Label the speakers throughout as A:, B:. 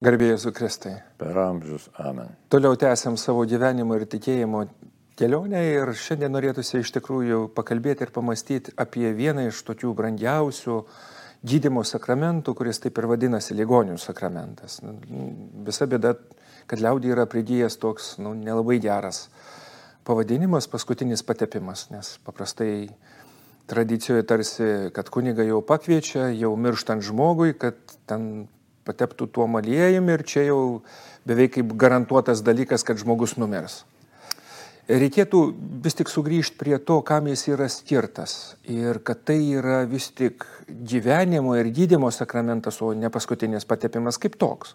A: Garbėjai su Kristai.
B: Per amžius. Amen.
A: Toliau tęsiam savo gyvenimo ir tikėjimo kelionę ir šiandien norėtųsi iš tikrųjų pakalbėti ir pamastyti apie vieną iš tokių brangiausių gydimo sakramentų, kuris taip ir vadinasi ligonių sakramentas. Visa bėda, kad liaudį yra pridėjęs toks nu, nelabai geras pavadinimas, paskutinis patepimas, nes paprastai tradicijoje tarsi, kad kuniga jau pakviečia, jau mirštant žmogui, kad ten pateptų tuo aliejumi ir čia jau beveik kaip garantuotas dalykas, kad žmogus numirs. Reikėtų vis tik sugrįžti prie to, kam jis yra skirtas ir kad tai yra vis tik gyvenimo ir gydimo sakramentas, o ne paskutinis patepimas kaip toks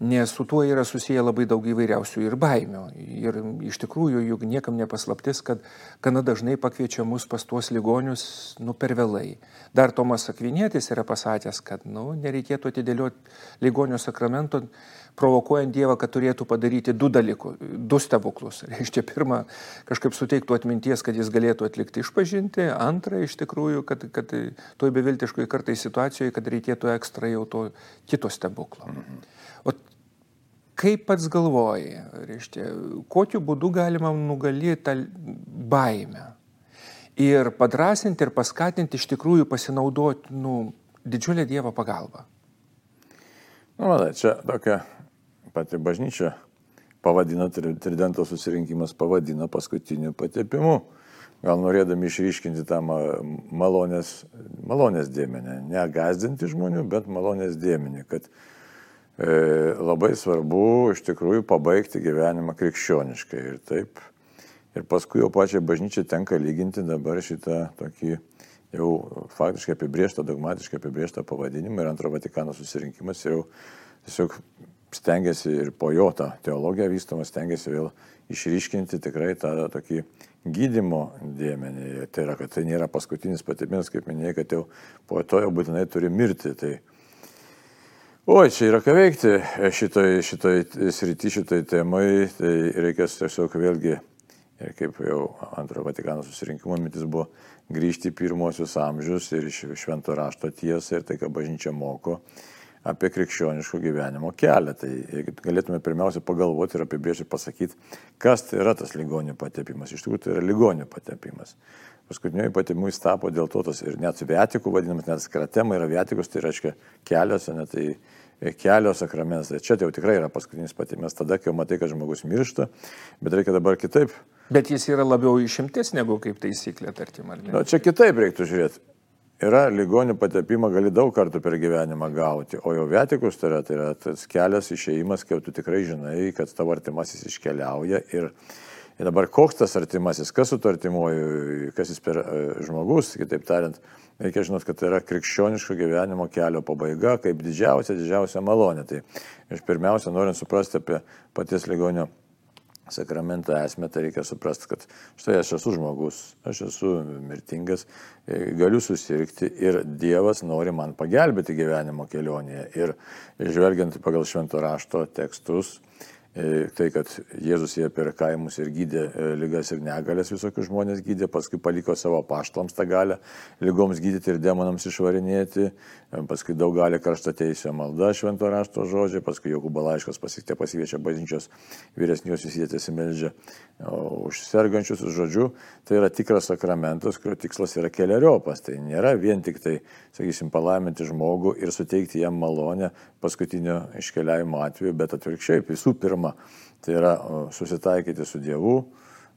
A: nes su tuo yra susiję labai daug įvairiausių ir baimių. Ir iš tikrųjų, juk niekam nepaslaptis, kad gana dažnai pakviečia mus pas tuos ligonius, nu, per vėlai. Dar Tomas Akvinėtis yra pasakęs, kad, nu, nereikėtų atidėlioti ligonio sakramento, provokuojant Dievą, kad turėtų padaryti du dalykus, du stebuklus. Reiškia, pirmą, kažkaip suteiktų atminties, kad jis galėtų atlikti išpažinti, antrą, iš tikrųjų, kad, kad toj beviltiškoje kartai situacijoje, kad reikėtų ekstra jau to kito stebuklo. Mhm. O kaip pats galvoji, reiškia, kokiu būdu galima nugalėti tą baimę ir padrasinti ir paskatinti iš tikrųjų pasinaudoti nu, didžiulę Dievo pagalbą?
B: Nu, matai, čia tokia pati bažnyčia pavadina, tridento susirinkimas pavadina paskutiniu patepimu. Gal norėdami išryškinti tą malonės, malonės dėmenį, ne gazdinti žmonių, bet malonės dėmenį, kad labai svarbu iš tikrųjų pabaigti gyvenimą krikščioniškai. Ir taip. Ir paskui jau pačiai bažnyčiai tenka lyginti dabar šitą tokį jau faktiškai apibriežtą, dogmatiškai apibriežtą pavadinimą ir antro Vatikano susirinkimas jau tiesiog stengiasi ir po jo tą teologiją vystomas stengiasi vėl išryškinti tikrai tą tokį gydimo dėmenį. Tai yra, kad tai nėra paskutinis patipimas, kaip minėjai, kad jau po to jau būtinai turi mirti. Tai Oi, čia yra ką veikti šitoj, šitoj srity, šitoj temai, tai reikės tiesiog vėlgi, ir kaip jau antrojo Vatikano susirinkimo mintis buvo, grįžti į pirmosius amžius ir iš švento rašto tiesą ir tai, ką bažnyčia moko apie krikščioniško gyvenimo kelią. Tai galėtume pirmiausia pagalvoti ir apibrėžti pasakyti, kas tai yra tas ligonių patepimas. Iš tikrųjų, tai yra ligonių patepimas. Paskutinioji patimų jis tapo dėl to, tas ir net viatikų vadinamas, net skratema yra viatikus, tai reiškia kelios, ne tai kelios sakramentas. Tai čia tai jau tikrai yra paskutinis patimas, tada, kai jau matai, kad žmogus miršta, bet reikia dabar kitaip.
A: Bet jis yra labiau išimtis negu kaip taisyklė, tarkim, ar ne?
B: Na, čia kitaip reiktų žiūrėti. Yra ligonių patepimą gali daug kartų per gyvenimą gauti, o jau vietikus tai yra, tai yra tas kelias išėjimas, kai tu tikrai žinai, kad tavo artimasis iškeliauja ir Ir dabar koks tas artimasis, kas su to artimuoju, kas jis per e, žmogus, kitaip tariant, reikia žinot, kad tai yra krikščioniško gyvenimo kelio pabaiga, kaip didžiausia, didžiausia malonė. Tai aš pirmiausia, norint suprasti apie paties ligonio sakramento esmę, tai reikia suprasti, kad štai aš esu žmogus, aš esu mirtingas, e, galiu susirgti ir Dievas nori man pagelbėti gyvenimo kelionėje. Ir žvelgiant pagal švento rašto tekstus, tai, kad Jėzus jie per kaimus ir gydė e, lygas ir negalės visokius žmonės gydė, paskui paliko savo paštlams tą galę lygoms gydyti ir demonams išvarinėti, e, paskui daug gali karšta teisė malda švento rašto žodžiai, paskui Jokūbo laiškas pasiekė pasiviečia bažnyčios vyresniuosius jėtėsi meldžia už sergančius žodžiu, tai yra tikras sakramentas, kurio tikslas yra keliariopas, tai nėra vien tik tai, sakysim, palaiminti žmogų ir suteikti jam malonę paskutinio iškeliavimo atveju, bet atvirkščiai visų pirma pirma, tai yra susitaikyti su Dievu,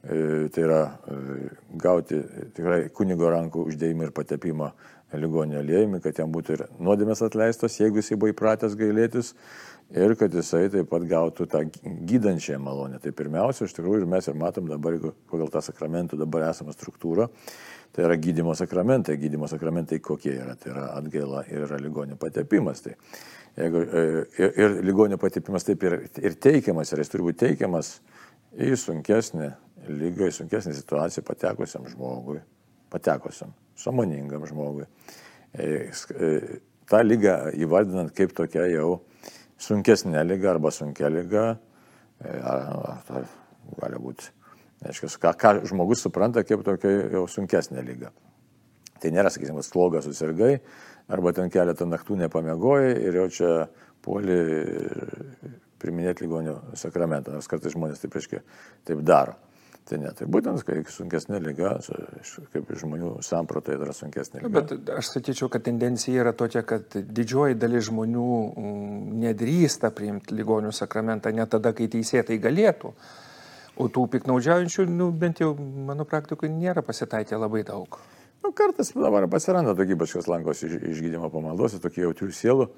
B: e, tai yra e, gauti tikrai kunigo rankų uždėjimą ir patepimą ligonio aliejimi, kad jam būtų ir nuodėmės atleistos, jeigu jisai buvo įpratęs gailėtis, ir kad jisai taip pat gautų tą gydančią malonę. Tai pirmiausia, iš tikrųjų, ir mes ir matom dabar, pagal tą sakramentų dabar esamą struktūrą, tai yra gydimo sakramentai. Gydimo sakramentai kokie yra? Tai yra atgaila ir yra ligonio patepimas. Tai Jeigu, e, ir, ir ligonio patipimas taip ir, ir teikiamas, ir jis turi būti teikiamas į sunkesnį lygą, į sunkesnį situaciją patekusiam žmogui, patekusiam, samoningam žmogui. E, e, Ta lyga įvardinant kaip tokia jau sunkesnė lyga arba sunkia lyga, gali būti, aiškiai, ką, ką žmogus supranta kaip tokia jau sunkesnė lyga. Tai nėra, sakysim, slogas susirgai, arba ten keletą naktų nepamiegoji ir jau čia puoli priminėti ligonių sakramentą, nors kartais žmonės taip, reiškia, taip daro. Tai ne, tai būtent, kai sunkesnė lyga, kaip žmonių samprata yra sunkesnė lyga.
A: Bet aš sakyčiau, kad tendencija yra tokia, kad didžioji dalis žmonių mm, nedrįsta priimti ligonių sakramentą net tada, kai teisėtai galėtų. O tų piknaudžiaujančių, nu, bent jau mano praktikoje, nėra pasitaikę labai daug.
B: Nu, kartais dabar pasiranda tokie, ypač kas lankosi išgydymo pamaldos, tokie jautrių sielų,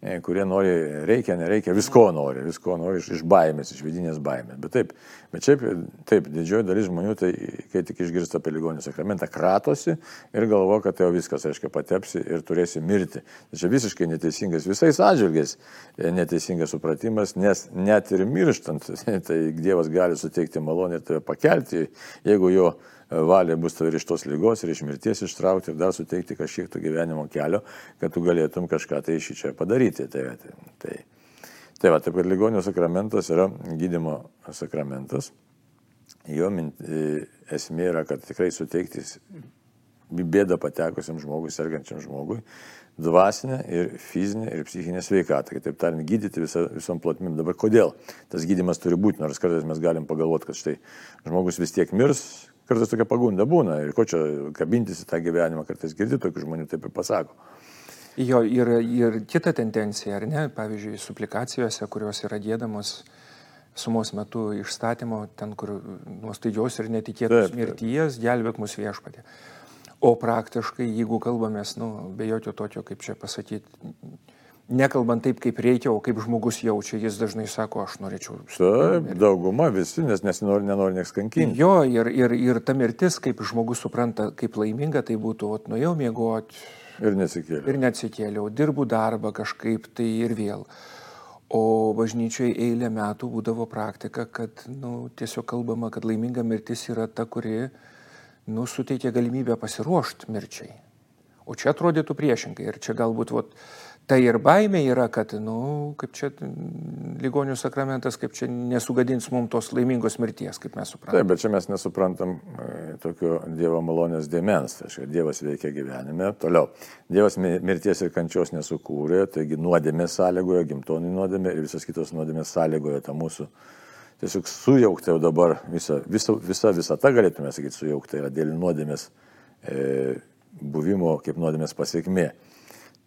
B: E, kurie nori, reikia, nereikia, visko nori, visko nori iš, iš baimės, iš vidinės baimės. Bet taip, bet šiaip, taip, didžioji dalis žmonių, tai kai tik išgirsta apie ligonių sakramentą, kratosi ir galvo, kad tai jau viskas, aiškiai, patepsi ir turėsi mirti. Tai čia visiškai neteisingas, visais atžvilgiais e, neteisingas supratimas, nes net ir mirštant, tai Dievas gali suteikti malonę ir tave pakelti, jeigu jo valia bus tave iš tos lygos ir iš mirties ištraukti ir dar suteikti kažkiek to gyvenimo kelio, kad tu galėtum kažką tai iš čia padaryti. Tai, tai, tai, tai va, taip kad ligonio sakramentas yra gydimo sakramentas. Jo e, esmė yra, kad tikrai suteikti bėdą patekusiam žmogui, sergančiam žmogui, dvasinę ir fizinę ir psichinę sveikatą. Kitaip tariant, gydyti visą, visom plotmėm. Dabar kodėl tas gydimas turi būti, nors kartais mes galim pagalvoti, kad štai žmogus vis tiek mirs, kartais tokia pagunda būna ir ko čia kabintis į tą gyvenimą, kartais girdi tokių žmonių taip ir pasako.
A: Jo, ir, ir kita tendencija, ar ne, pavyzdžiui, suplikacijose, kurios yra dėdamos sumos metu išstatymo, ten, kur nuo staigios ir netikėtos mirties, gelbėk mus viešpatė. O praktiškai, jeigu kalbamės, nu, be jokio tokio, kaip čia pasakyti, nekalbant taip, kaip reikia, o kaip žmogus jaučia, jis dažnai sako, aš norėčiau.
B: Taip, dauguma visi, nes nesinori, nenori nieks kankinti.
A: Jo, ir, ir, ir ta mirtis, kaip žmogus supranta, kaip laiminga tai būtų, o nuėjau miegoti.
B: Ir nesikėliau.
A: Ir neatsikėliau, dirbu darbą kažkaip tai ir vėl. O bažnyčioje eilę metų būdavo praktika, kad nu, tiesiog kalbama, kad laiminga mirtis yra ta, kuri nu, suteikia galimybę pasiruošti mirčiai. O čia atrodytų priešingai. Ir čia galbūt vat, Tai ir baimė yra, kad, na, nu, kaip čia ligonių sakramentas, kaip čia nesugadins mums tos laimingos mirties, kaip mes suprantame.
B: Taip, bet čia mes nesuprantam e, tokio Dievo malonės dėmens, tai reiškia, Dievas veikia gyvenime. Toliau, Dievas mirties ir kančios nesukūrė, taigi nuodėmė sąlygojo, gimtonį nuodėmė ir visas kitos nuodėmės sąlygojo tą mūsų. Tiesiog sujaukti jau dabar visą, visa, visa visata, galėtume sakyti, sujaukti yra dėl nuodėmės e, buvimo kaip nuodėmės pasiekmė.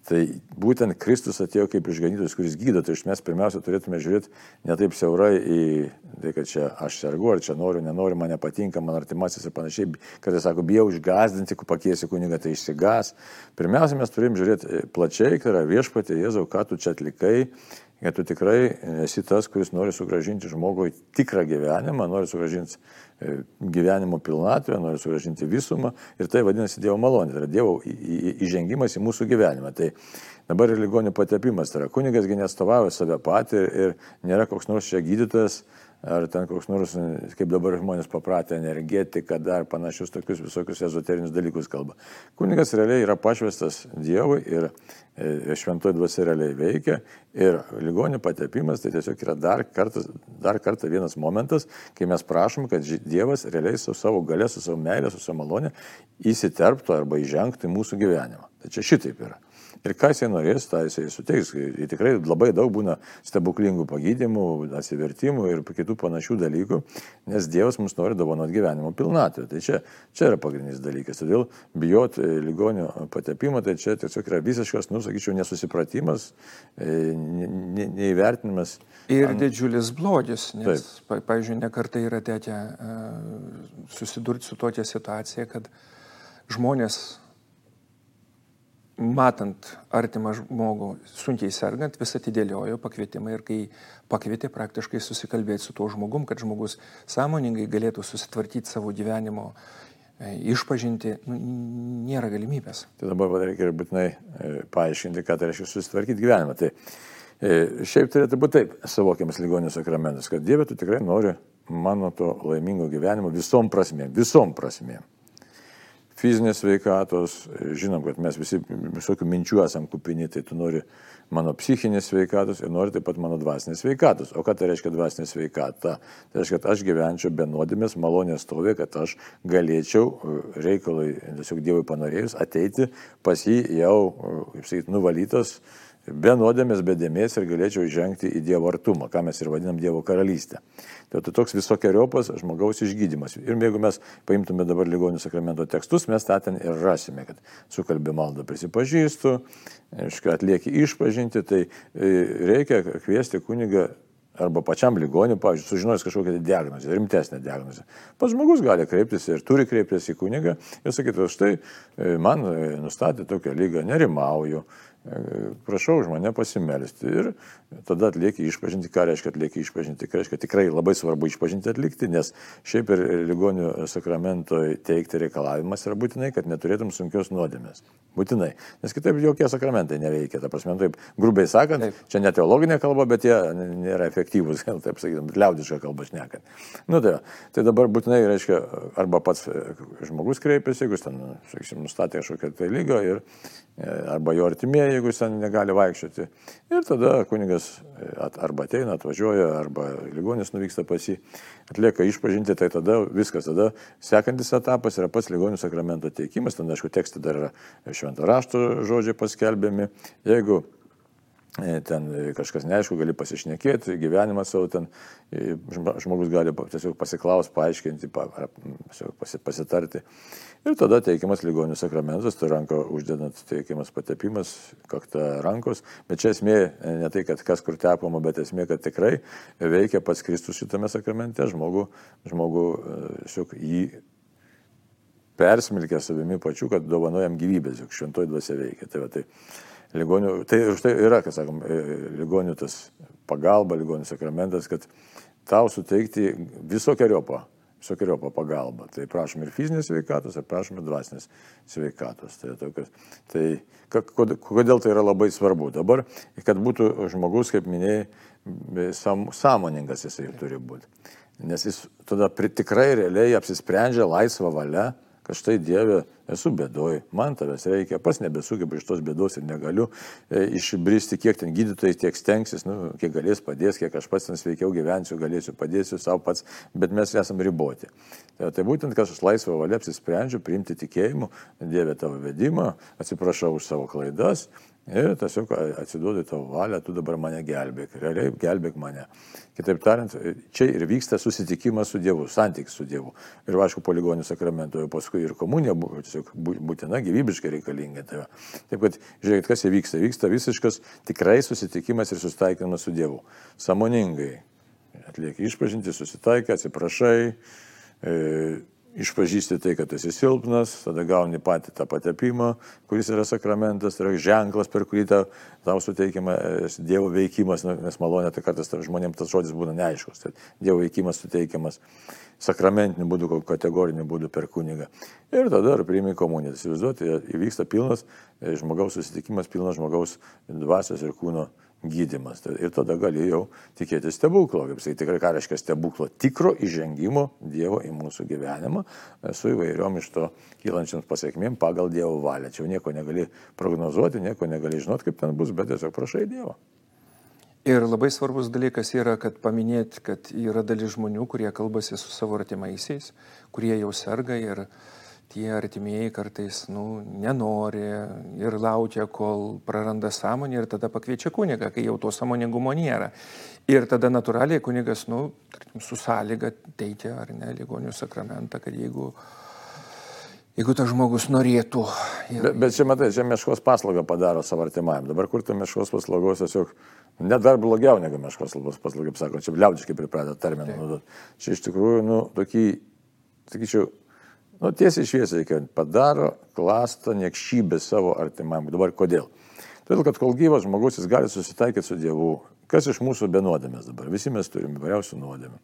B: Tai būtent Kristus atėjo kaip išganytojas, kuris gydo, tai mes pirmiausia turėtume žiūrėti ne taip siaurai į tai, kad čia aš sergu, ar čia noriu, nenoriu, man nepatinka, man artimasis ir panašiai, kad jis sako, bijau išgazdinti, ku pakiesi kunigą, tai išsigas. Pirmiausia, mes turim žiūrėti plačiai, tai yra viešpatė Jėzau, ką tu čia atlikai, kad tu tikrai esi tas, kuris nori sugražinti žmogui tikrą gyvenimą, nori sugražinti e, gyvenimo pilnatvę, nori sugražinti visumą ir tai vadinasi Dievo malonė, tai yra Dievo įžengimas į mūsų gyvenimą. Tai dabar ir ligonių patepimas, tai yra kunigasgi nestovauja save patį ir, ir nėra koks nors čia gydytojas, ar ten koks nors, kaip dabar žmonės papratę, energetika, dar panašius tokius visokius ezoterinius dalykus kalba. Kunigas realiai yra pašvestas Dievui ir e, šventoji dvasia realiai veikia ir ligonių patepimas tai tiesiog yra dar kartą, dar kartą vienas momentas, kai mes prašom, kad Dievas realiai su savo galė, su savo meilė, su savo malonė įsiterptų arba įžengtų į mūsų gyvenimą. Tai čia šitaip yra. Ir ką jisai norės, tą jisai suteiks. Ir tikrai labai daug būna stebuklingų pagydimų, atsivertimų ir kitų panašių dalykų, nes Dievas mums nori dovanoti gyvenimo pilnatvę. Tai čia, čia yra pagrindinis dalykas. Todėl bijot e, ligonio patepimo, tai čia tiesiog yra visiškas, nu, sakyčiau, nesusipratimas, e, ne, neįvertinimas.
A: Ir didžiulis blogis, nes, Taip. pavyzdžiui, nekartai yra tekę uh, susidurti su tokia situacija, kad žmonės matant artimą žmogų sunkiai sergant, vis atidėliojo pakvietimą ir kai pakvietė praktiškai susikalbėti su tuo žmogum, kad žmogus sąmoningai galėtų susitvarkyti savo gyvenimo e, išpažinti, nu, nėra galimybės.
B: Tai dabar reikia ir būtinai e, paaiškinti, ką tai reiškia susitvarkyti gyvenimą. Tai e, šiaip turėtų būti taip suvokiamas ligonių sakramentas, kad Dieve tu tikrai nori mano to laimingo gyvenimo visom prasmėm, visom prasmėm fizinės sveikatos, žinom, kad mes visi visokių minčių esam kupini, tai tu nori mano psichinės sveikatos ir nori taip pat mano dvasinės sveikatos. O ką tai reiškia dvasinė sveikata? Tai reiškia, kad aš gyvenčiau be nuodėmės, malonės stovė, kad aš galėčiau reikalui, tiesiog Dievui panorėjus, ateiti pas jį jau, kaip sakyti, nuvalytas be nuodėmės, be dėmesio ir galėčiau žengti į Dievo artumą, ką mes ir vadinam Dievo karalystę. Tai, tai toks visokiojopas žmogaus išgydymas. Ir jeigu mes paimtume dabar ligonių sakramento tekstus, mes tą ten ir rasime, kad sukalbė maldą prisipažįstu, atlieki išpažinti, tai e, reikia kviesti kunigą arba pačiam ligoniui, pavyzdžiui, sužinojęs kažkokią diagnozę, rimtesnę diagnozę. Pats žmogus gali kreiptis ir turi kreiptis į kunigą ir sakyti, štai e, man e, nustatė tokią lygą, nerimauju, prašau už mane pasimelsti ir tada atlieki išpažinti, ką reiškia atlieki išpažinti, ką reiškia tikrai labai svarbu išpažinti atlikti, nes šiaip ir ligonių sakramento teikti reikalavimas yra būtinai, kad neturėtum sunkios nuodėmės. Būtinai, nes kitaip jokie sakramentai neveikia, ta prasme, taip grubiai sakant, taip. čia ne teologinė kalba, bet jie nėra efektyvūs, gal taip sakytum, liaudišką kalbą šnekant. Nu, tai, tai dabar būtinai reiškia, arba pats žmogus kreipiasi, jeigu ten, sakysim, nustatė kažkokią tai lygą ir E, arba jo artimieji, jeigu jis ten negali vaikščioti. Ir tada kunigas e, arba ateina, atvažiuoja, arba ligonis nuvyksta pas jį, atlieka išpažinti, tai tada viskas. Tada sekantis etapas yra pats ligonių sakramento teikimas, ten aišku, tekstai dar yra šventą rašto žodžiai paskelbiami. Jeigu ten kažkas neaišku, gali pasišnekėti, gyvenimą savo ten, žmogus gali tiesiog pasiklausti, paaiškinti, pasitarti. Ir tada teikiamas ligonių sakramentas, tai ranko uždedant teikiamas patepimas, kakta rankos. Bet čia esmė ne tai, kad kas kur tepama, bet esmė, kad tikrai veikia pats Kristus šitame sakramente, žmogų, žmogų šiok, jį persmilkia savimi pačiu, kad dovanojam gyvybės, juk šventoji dvasia veikia. Tai, va, tai, ligonių, tai štai yra, kas sakom, ligonių tas pagalba, ligonių sakramentas, kad tau suteikti visokiojopą visokiojo pagalba. Tai prašom ir fizinės sveikatos, ir prašom ir dvasinės sveikatos. Tai, tokios, tai kodėl tai yra labai svarbu? Dabar, kad būtų žmogus, kaip minėjai, sam, sąmoningas jisai turi būti. Nes jis tada tikrai realiai apsisprendžia laisvą valią kad štai Dieve, esu bėdoj, man tavęs reikia, pas nebesugebu iš tos bėdos ir negaliu e, išbristi, kiek ten gydytojai tiek stengsis, nu, kiek galės padės, kiek aš pats ten sveikiau gyvensiu, galėsiu, padėsiu savo pats, bet mes esame riboti. Tai, tai būtent, kad aš laisvą valią apsisprendžiu priimti tikėjimu, Dieve tavo vedimą, atsiprašau už savo klaidas Ir tiesiog atsiduodu tavo valią, tu dabar mane gelbėk, realiai gelbėk mane. Kitaip tariant, čia ir vyksta susitikimas su Dievu, santykis su Dievu. Ir aišku, poligonių sakramento, paskui ir komunija buvo tiesiog būtina, gyvybiškai reikalinga. Tai Taip kad, žiūrėkit, kas įvyksta. Vyksta visiškas tikrai susitikimas ir susitaikymas su Dievu. Samoningai atlieki išpažinti, susitaikai, atsiprašai. E, išpažįsti tai, kad esi silpnas, tada gauni patį tą patepimą, kuris yra sakramentas, tai yra ženklas, per kurį tau, tau suteikiama Dievo veikimas, nu, nes malonė tai kartais žmonėms tas žodis būna neaiškus, tai Dievo veikimas suteikiamas sakramentiniu būdu, kategoriniu būdu per kunigą. Ir tada ar priimi komuniją. Įsivaizduoti, įvyksta pilnas e, žmogaus susitikimas, pilnas žmogaus dvasios ir kūno gydimas. Tai ir tada gali jau tikėti stebuklo, kaip sakai, tikrai ką reiškia stebuklo, tikro įžengimo Dievo į mūsų gyvenimą su įvairiom iš to kylančiams pasiekmėm pagal Dievo valią. Čia jau nieko negali prognozuoti, nieko negali žinoti, kaip ten bus, bet tiesiog prašai Dievo.
A: Ir labai svarbus dalykas yra, kad paminėti, kad yra dalis žmonių, kurie kalbasi su savo artimaisiais, kurie jau serga ir tie artimieji kartais nu, nenori ir laukia, kol praranda sąmonę ir tada pakviečia kunigą, kai jau to sąmoningumo nėra. Ir tada natūraliai kunigas, nu, tarkim, su sąlyga teikia ar ne ligonių sakramentą, kad jeigu, jeigu tas žmogus norėtų.
B: Ir... Bet, bet čia, matai, čia meškos paslaugą padaro savo artimajam. Dabar kur ta meškos paslaugos tiesiog net dar blogiau negu meškos paslauga, kaip sako, čia liaudiškai pripratę terminą naudoti. Čia iš tikrųjų, nu, tokį, sakyčiau, Nu, tiesiai šviesiai, kad padaro klastą niekšybę savo artimam. Dabar kodėl? Todėl, kad kol gyvas žmogus jis gali susitaikyti su Dievu. Kas iš mūsų be nuodėmės dabar? Visi mes turime įvairiausių nuodėmę.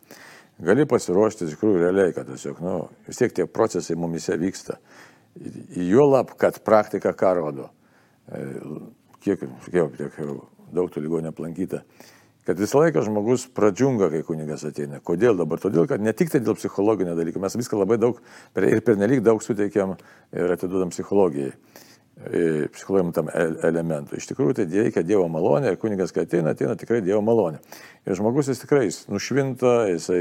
B: Gali pasiruošti iš tikrųjų realiai, kad tiesiog, nu, vis tiek tie procesai mumise vyksta. Juolab, kad praktika ką rodo. E, kiek, kiek, kiek daug tų ligonių aplankyta kad visą laiką žmogus pradžiunga, kai kunigas ateina. Kodėl dabar? Todėl, kad ne tik tai dėl psichologinio dalyko, mes viską labai daug ir pernelyg daug suteikiam ir atiduodam psichologijai psichologiniam tam elementui. Iš tikrųjų, tai reikia Dievo malonė kunigas, kai ateina, ateina tikrai Dievo malonė. Ir žmogus jis tikrai jis nušvinta, jisai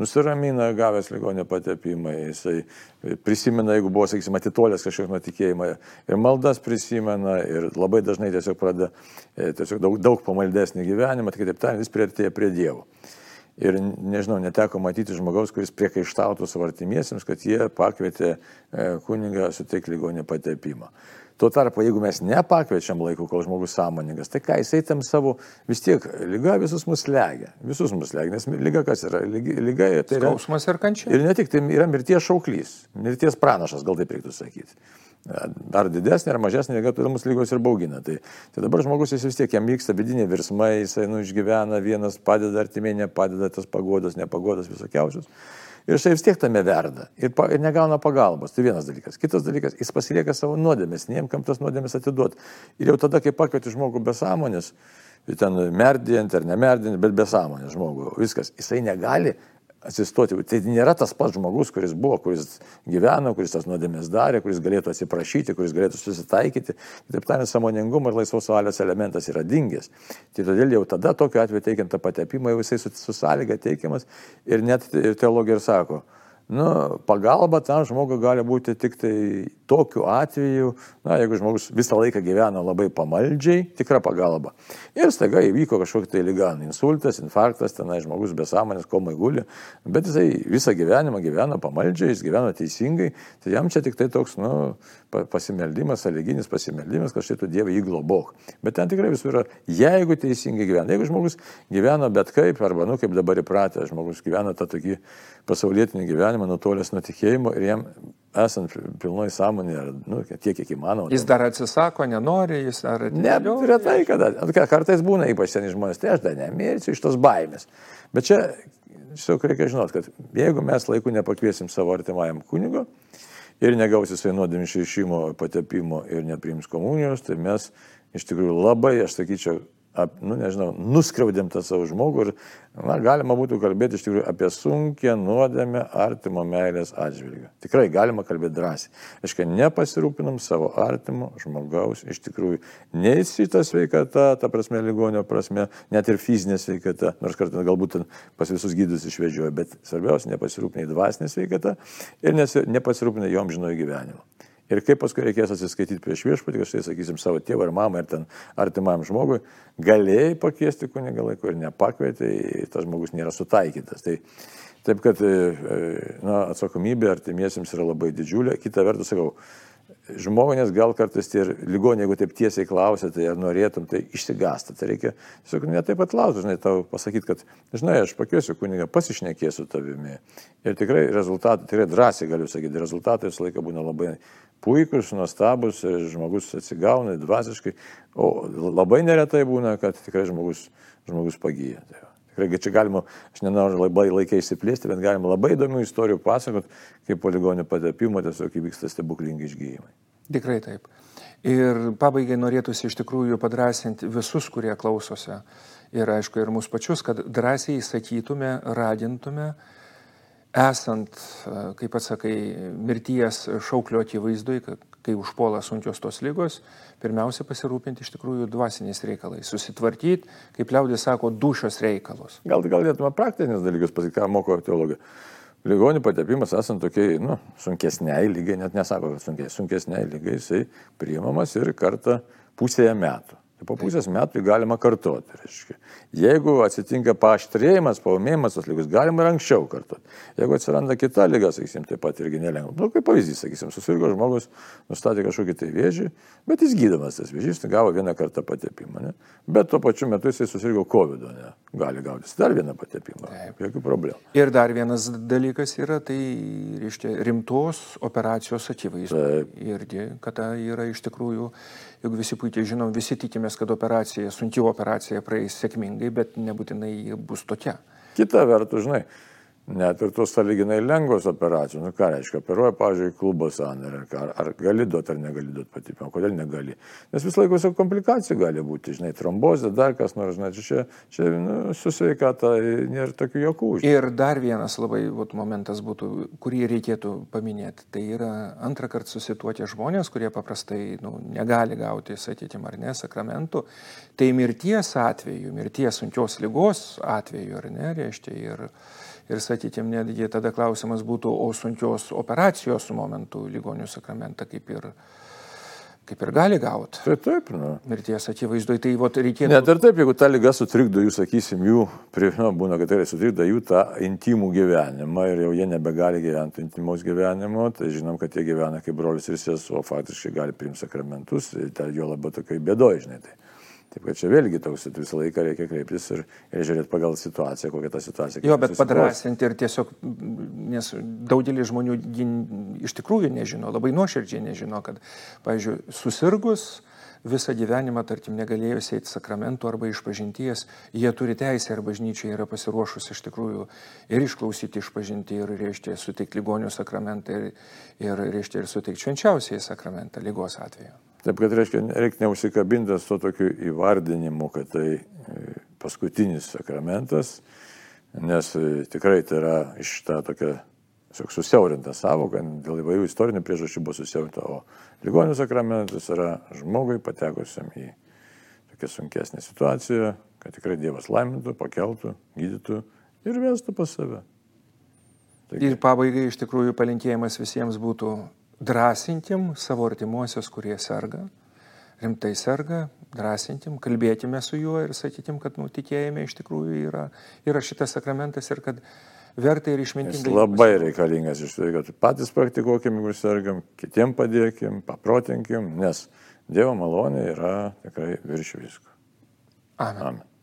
B: nusiramina, gavęs ligonio patepimą, jisai prisimena, jeigu buvo, sakysim, atitolęs kažkoks nuo tikėjimo, ir maldas prisimena, ir labai dažnai tiesiog pradeda e, tiesiog daug, daug pamaldesnį gyvenimą, tai kitaip tariant, jis prieartėja prie Dievo. Ir nežinau, neteko matyti žmogaus, kuris priekaištautų savo artimiesiems, kad jie pakvietė e, kunigą suteikti ligonį patepimą. Tuo tarpu, jeigu mes nepakviečiam laiku, kol žmogus sąmoningas, tai ką jisai tam savo, vis tiek, lyga visus mus legia. Visus mus legia, nes lyga kas yra? Lyga, lyga
A: tai yra... Skausmas ir kančia.
B: Ir ne tik, tai yra mirties šauklys, mirties pranašas, gal taip reiktų sakyti. Ar didesnė, ar mažesnė lyga, todėl mus lygos ir baugina. Tai, tai dabar žmogus jis vis tiek, jam vyksta vidiniai virsmai, jisai nu, išgyvena, vienas padeda artimiai, nepadeda tas pagodas, nepagodas visokiausius. Ir jisai vis tiek tame verda ir, pa, ir negauna pagalbos. Tai vienas dalykas. Kitas dalykas, jis pasilieka savo nuodėmės, niem kam tas nuodėmės atiduot. Ir jau tada, kai pakvieti žmogų be sąmonės, ten merdijant ar nemerdijant, bet be sąmonės žmogų, viskas, jisai negali atsistoti. Tai nėra tas pats žmogus, kuris buvo, kuris gyveno, kuris tas nuodėmės darė, kuris galėtų atsiprašyti, kuris galėtų susitaikyti. Kitaip tariant, samoningumo ir laisvos valios elementas yra dingęs. Tai todėl jau tada tokiu atveju teikiant tą patepimą, jau jisai su, su sąlyga teikiamas ir net teologija ir sako, nu, pagalba tam žmogui gali būti tik tai tokiu atveju, na, jeigu žmogus visą laiką gyvena labai pamaldžiai, tikra pagalba. Ir staiga įvyko kažkokia tai lyga, insultas, infarktas, tenai žmogus be sąmonės, komai guli, bet jisai visą gyvenimą gyveno pamaldžiai, jis gyveno teisingai, tai jam čia tik tai toks, nu, pasimeldimas, sąlyginis pasimeldimas, kad šitų Dievą jį globok. Bet ten tikrai visur yra, jeigu teisingai gyvena, jeigu žmogus gyvena bet kaip, arba, nu, kaip dabar įpratę, žmogus gyvena tą tokį pasaulietinį gyvenimą, nutolęs nuo tikėjimo ir jam esant pilnoj sąmonė, nu, tiek kiek įmanoma.
A: Jis dar atsisako, nenori, jis ar...
B: Ne, retai kada. Kartais būna ypač seniai žmonės, tai aš dar nemirsiu iš tos baimės. Bet čia tiesiog reikia žinot, kad jeigu mes laiku nepakviesim savo artimajam kunigo ir negausi jisai nuodėmį išrišimo, patepimo ir nepriims komunijos, tai mes iš tikrųjų labai, aš sakyčiau, ap, nu, nežinau, nuskriaudėm tą savo žmogų ir, na, galima būtų kalbėti iš tikrųjų apie sunkę nuodėmę artimo meilės atžvilgių. Tikrai galima kalbėti drąsiai. Aiškiai, nepasirūpinam savo artimo žmogaus, iš tikrųjų, nei šitą sveikatą, ta prasme, ligonio prasme, net ir fizinė sveikata, nors kartą galbūt pas visus gydus išvedžioja, bet svarbiausia, nepasirūpinai dvasinė sveikata ir nepasirūpinai jom žinojo gyvenimo. Ir kaip paskui reikės atsiskaityti prieš viešpatį, kad štai, sakysim, savo tėvą ir mamą ir ten artimam žmogui, galėjai pakviesti kunigą laiku ir nepakvietei, tas žmogus nėra sutaikytas. Tai, taip kad e, e, na, atsakomybė artimiesiems yra labai didžiulė. Kita vertus, sakau, žmonės gal kartais tie ligoniai, jeigu taip tiesiai klausia, tai ar norėtum, tai išsigasta. Tai reikia tiesiog ne taip pat laukti, žinai, tau pasakyti, kad, žinai, aš pakviesiu kunigą, pasišnekėsiu tavimi. Ir tikrai rezultatai, tikrai drąsiai galiu sakyti, rezultatai visą laiką būna labai puikus, nuostabus, žmogus atsigauna dvasiškai, o labai neretai būna, kad tikrai žmogus, žmogus pagyja. Tai Tikrai čia galima, aš nenoriu labai laikiai įsiplėsti, bet galima labai įdomių istorijų pasakot, kaip poligonio patepimo tiesiog įvyksta stebuklingi išgyjimai.
A: Tikrai taip. Ir pabaigai norėtųsi iš tikrųjų padrasinti visus, kurie klausosi. Ir aišku, ir mūsų pačius, kad drąsiai sakytume, radintume, esant, kaip atsakai, mirties šauklio akivaizdui, kai užpuola sunkios tos lygos, pirmiausia pasirūpinti iš tikrųjų dvasiniais reikalais, susitvarkyti, kaip liaudės sako, dušios reikalus.
B: Gal galėtume praktinės dalykus pasakyti, ką moko teologija. Ligonių patepimas esant tokiai, nu, sunkesniai lygiai, net nesako, kad sunkiai, sunkesniai lygiai, jisai priimamas ir kartą pusėje metų. Tai po pusės metų galima kartoti. Reiškia. Jeigu atsitinka paaštrėjimas, paumėjimas tos lygos, galima ir anksčiau kartoti. Jeigu atsiranda kita lyga, sakysim, taip pat irgi nelengva. Nu, kaip pavyzdys, sakysim, susirgo žmogus, nustatė kažkokį tai vėžį, bet jis gydomas tas vėžys, tai gavo vieną kartą patepimą. Ne? Bet tuo pačiu metu jisai susirgo COVID, ne? gali gauti dar vieną patepimą. Taip. Jokių problemų.
A: Ir dar vienas dalykas yra, tai, reiškia, rimtos operacijos akivaizdu. Irgi, kad tai yra iš tikrųjų juk visi puikiai žinom, visi tikimės, kad operacija, sunki operacija praeis sėkmingai, bet nebūtinai bus tokia.
B: Kita vertus, žinai, net ir tos saliginai lengvos operacijos, nu ką reiškia, operuoja, pavyzdžiui, klubo sąnarį, ar, ar gali duoti ar negali duoti patipimą, kodėl negali. Nes vis laiko visokių komplikacijų gali būti, žinai, trombozė, dar kas nors, žinai, čia, čia nu, su sveikata nėra tokių jokų.
A: Žinai. Ir dar vienas labai vat, momentas būtų, kurį reikėtų paminėti, tai yra antrą kartą susituokę žmonės, kurie paprastai nu, negali gauti, sakykime, ar ne, sakramentų, tai mirties atveju, mirties sunkios lygos atveju, ar ne, reiškia ir Ir, sakykime, netgi tada klausimas būtų, o sunkios operacijos momentu ligonių sakramentą kaip ir, kaip ir gali gauti.
B: Tai taip, nu.
A: Mirties akivaizdoje, tai vat, reikėtų.
B: Net ir taip, jeigu ta lyga sutrikdo jų, sakysim, jų, prie, nu, būna, kad tai sutrikdo jų tą intimų gyvenimą ir jau jie nebegali gyventi intimaus gyvenimo, tai žinom, kad jie gyvena kaip brolis ir sesuo, faktiškai gali priimti sakramentus, tai jo labiau tokiai bėdoji, žinai. Tai. Taip kad čia vėlgi toks visą laiką reikia kreiptis ir, ir žiūrėti pagal situaciją, kokia ta situacija.
A: Jo, bet padrasinti ir tiesiog, nes daugelis žmonių iš tikrųjų nežino, labai nuoširdžiai nežino, kad, pavyzdžiui, susirgus visą gyvenimą, tarkim, negalėjus eiti sakramentų arba išpažinties, jie turi teisę ir bažnyčia yra pasiruošus iš tikrųjų ir išklausyti išpažinti ir, reiškia, suteikti ligonių sakramentą ir, ir reiškia, ir suteikti švenčiausiai sakramentą lygos atveju.
B: Taip, kad reiškia, reikia neusikabinti su tokiu įvardinimu, kad tai e, paskutinis sakramentas, nes e, tikrai tai yra iš tą tokią susiaurinta savoka, dėl įvairių istorinių priežasčių buvo susiaurinta, o ligonių sakramentas yra žmogui patekusiam į tokią sunkesnę situaciją, kad tikrai Dievas laimintų, pakeltų, gydytų ir vestų pas save.
A: Taigi. Ir pabaigai iš tikrųjų palinkėjimas visiems būtų drąsintim savo artimuosius, kurie serga, rimtai serga, drąsintim, kalbėkime su juo ir sakytim, kad nu, tikėjime iš tikrųjų yra, yra šitas sakramentas ir kad verta ir išmintingai.
B: Jis labai reikalingas iš tikrųjų, kad patys praktikuokim, jeigu sergam, kitiem padėkim, paprotinkim, nes Dievo malonė yra tikrai virš visko.
A: Amen. Amen.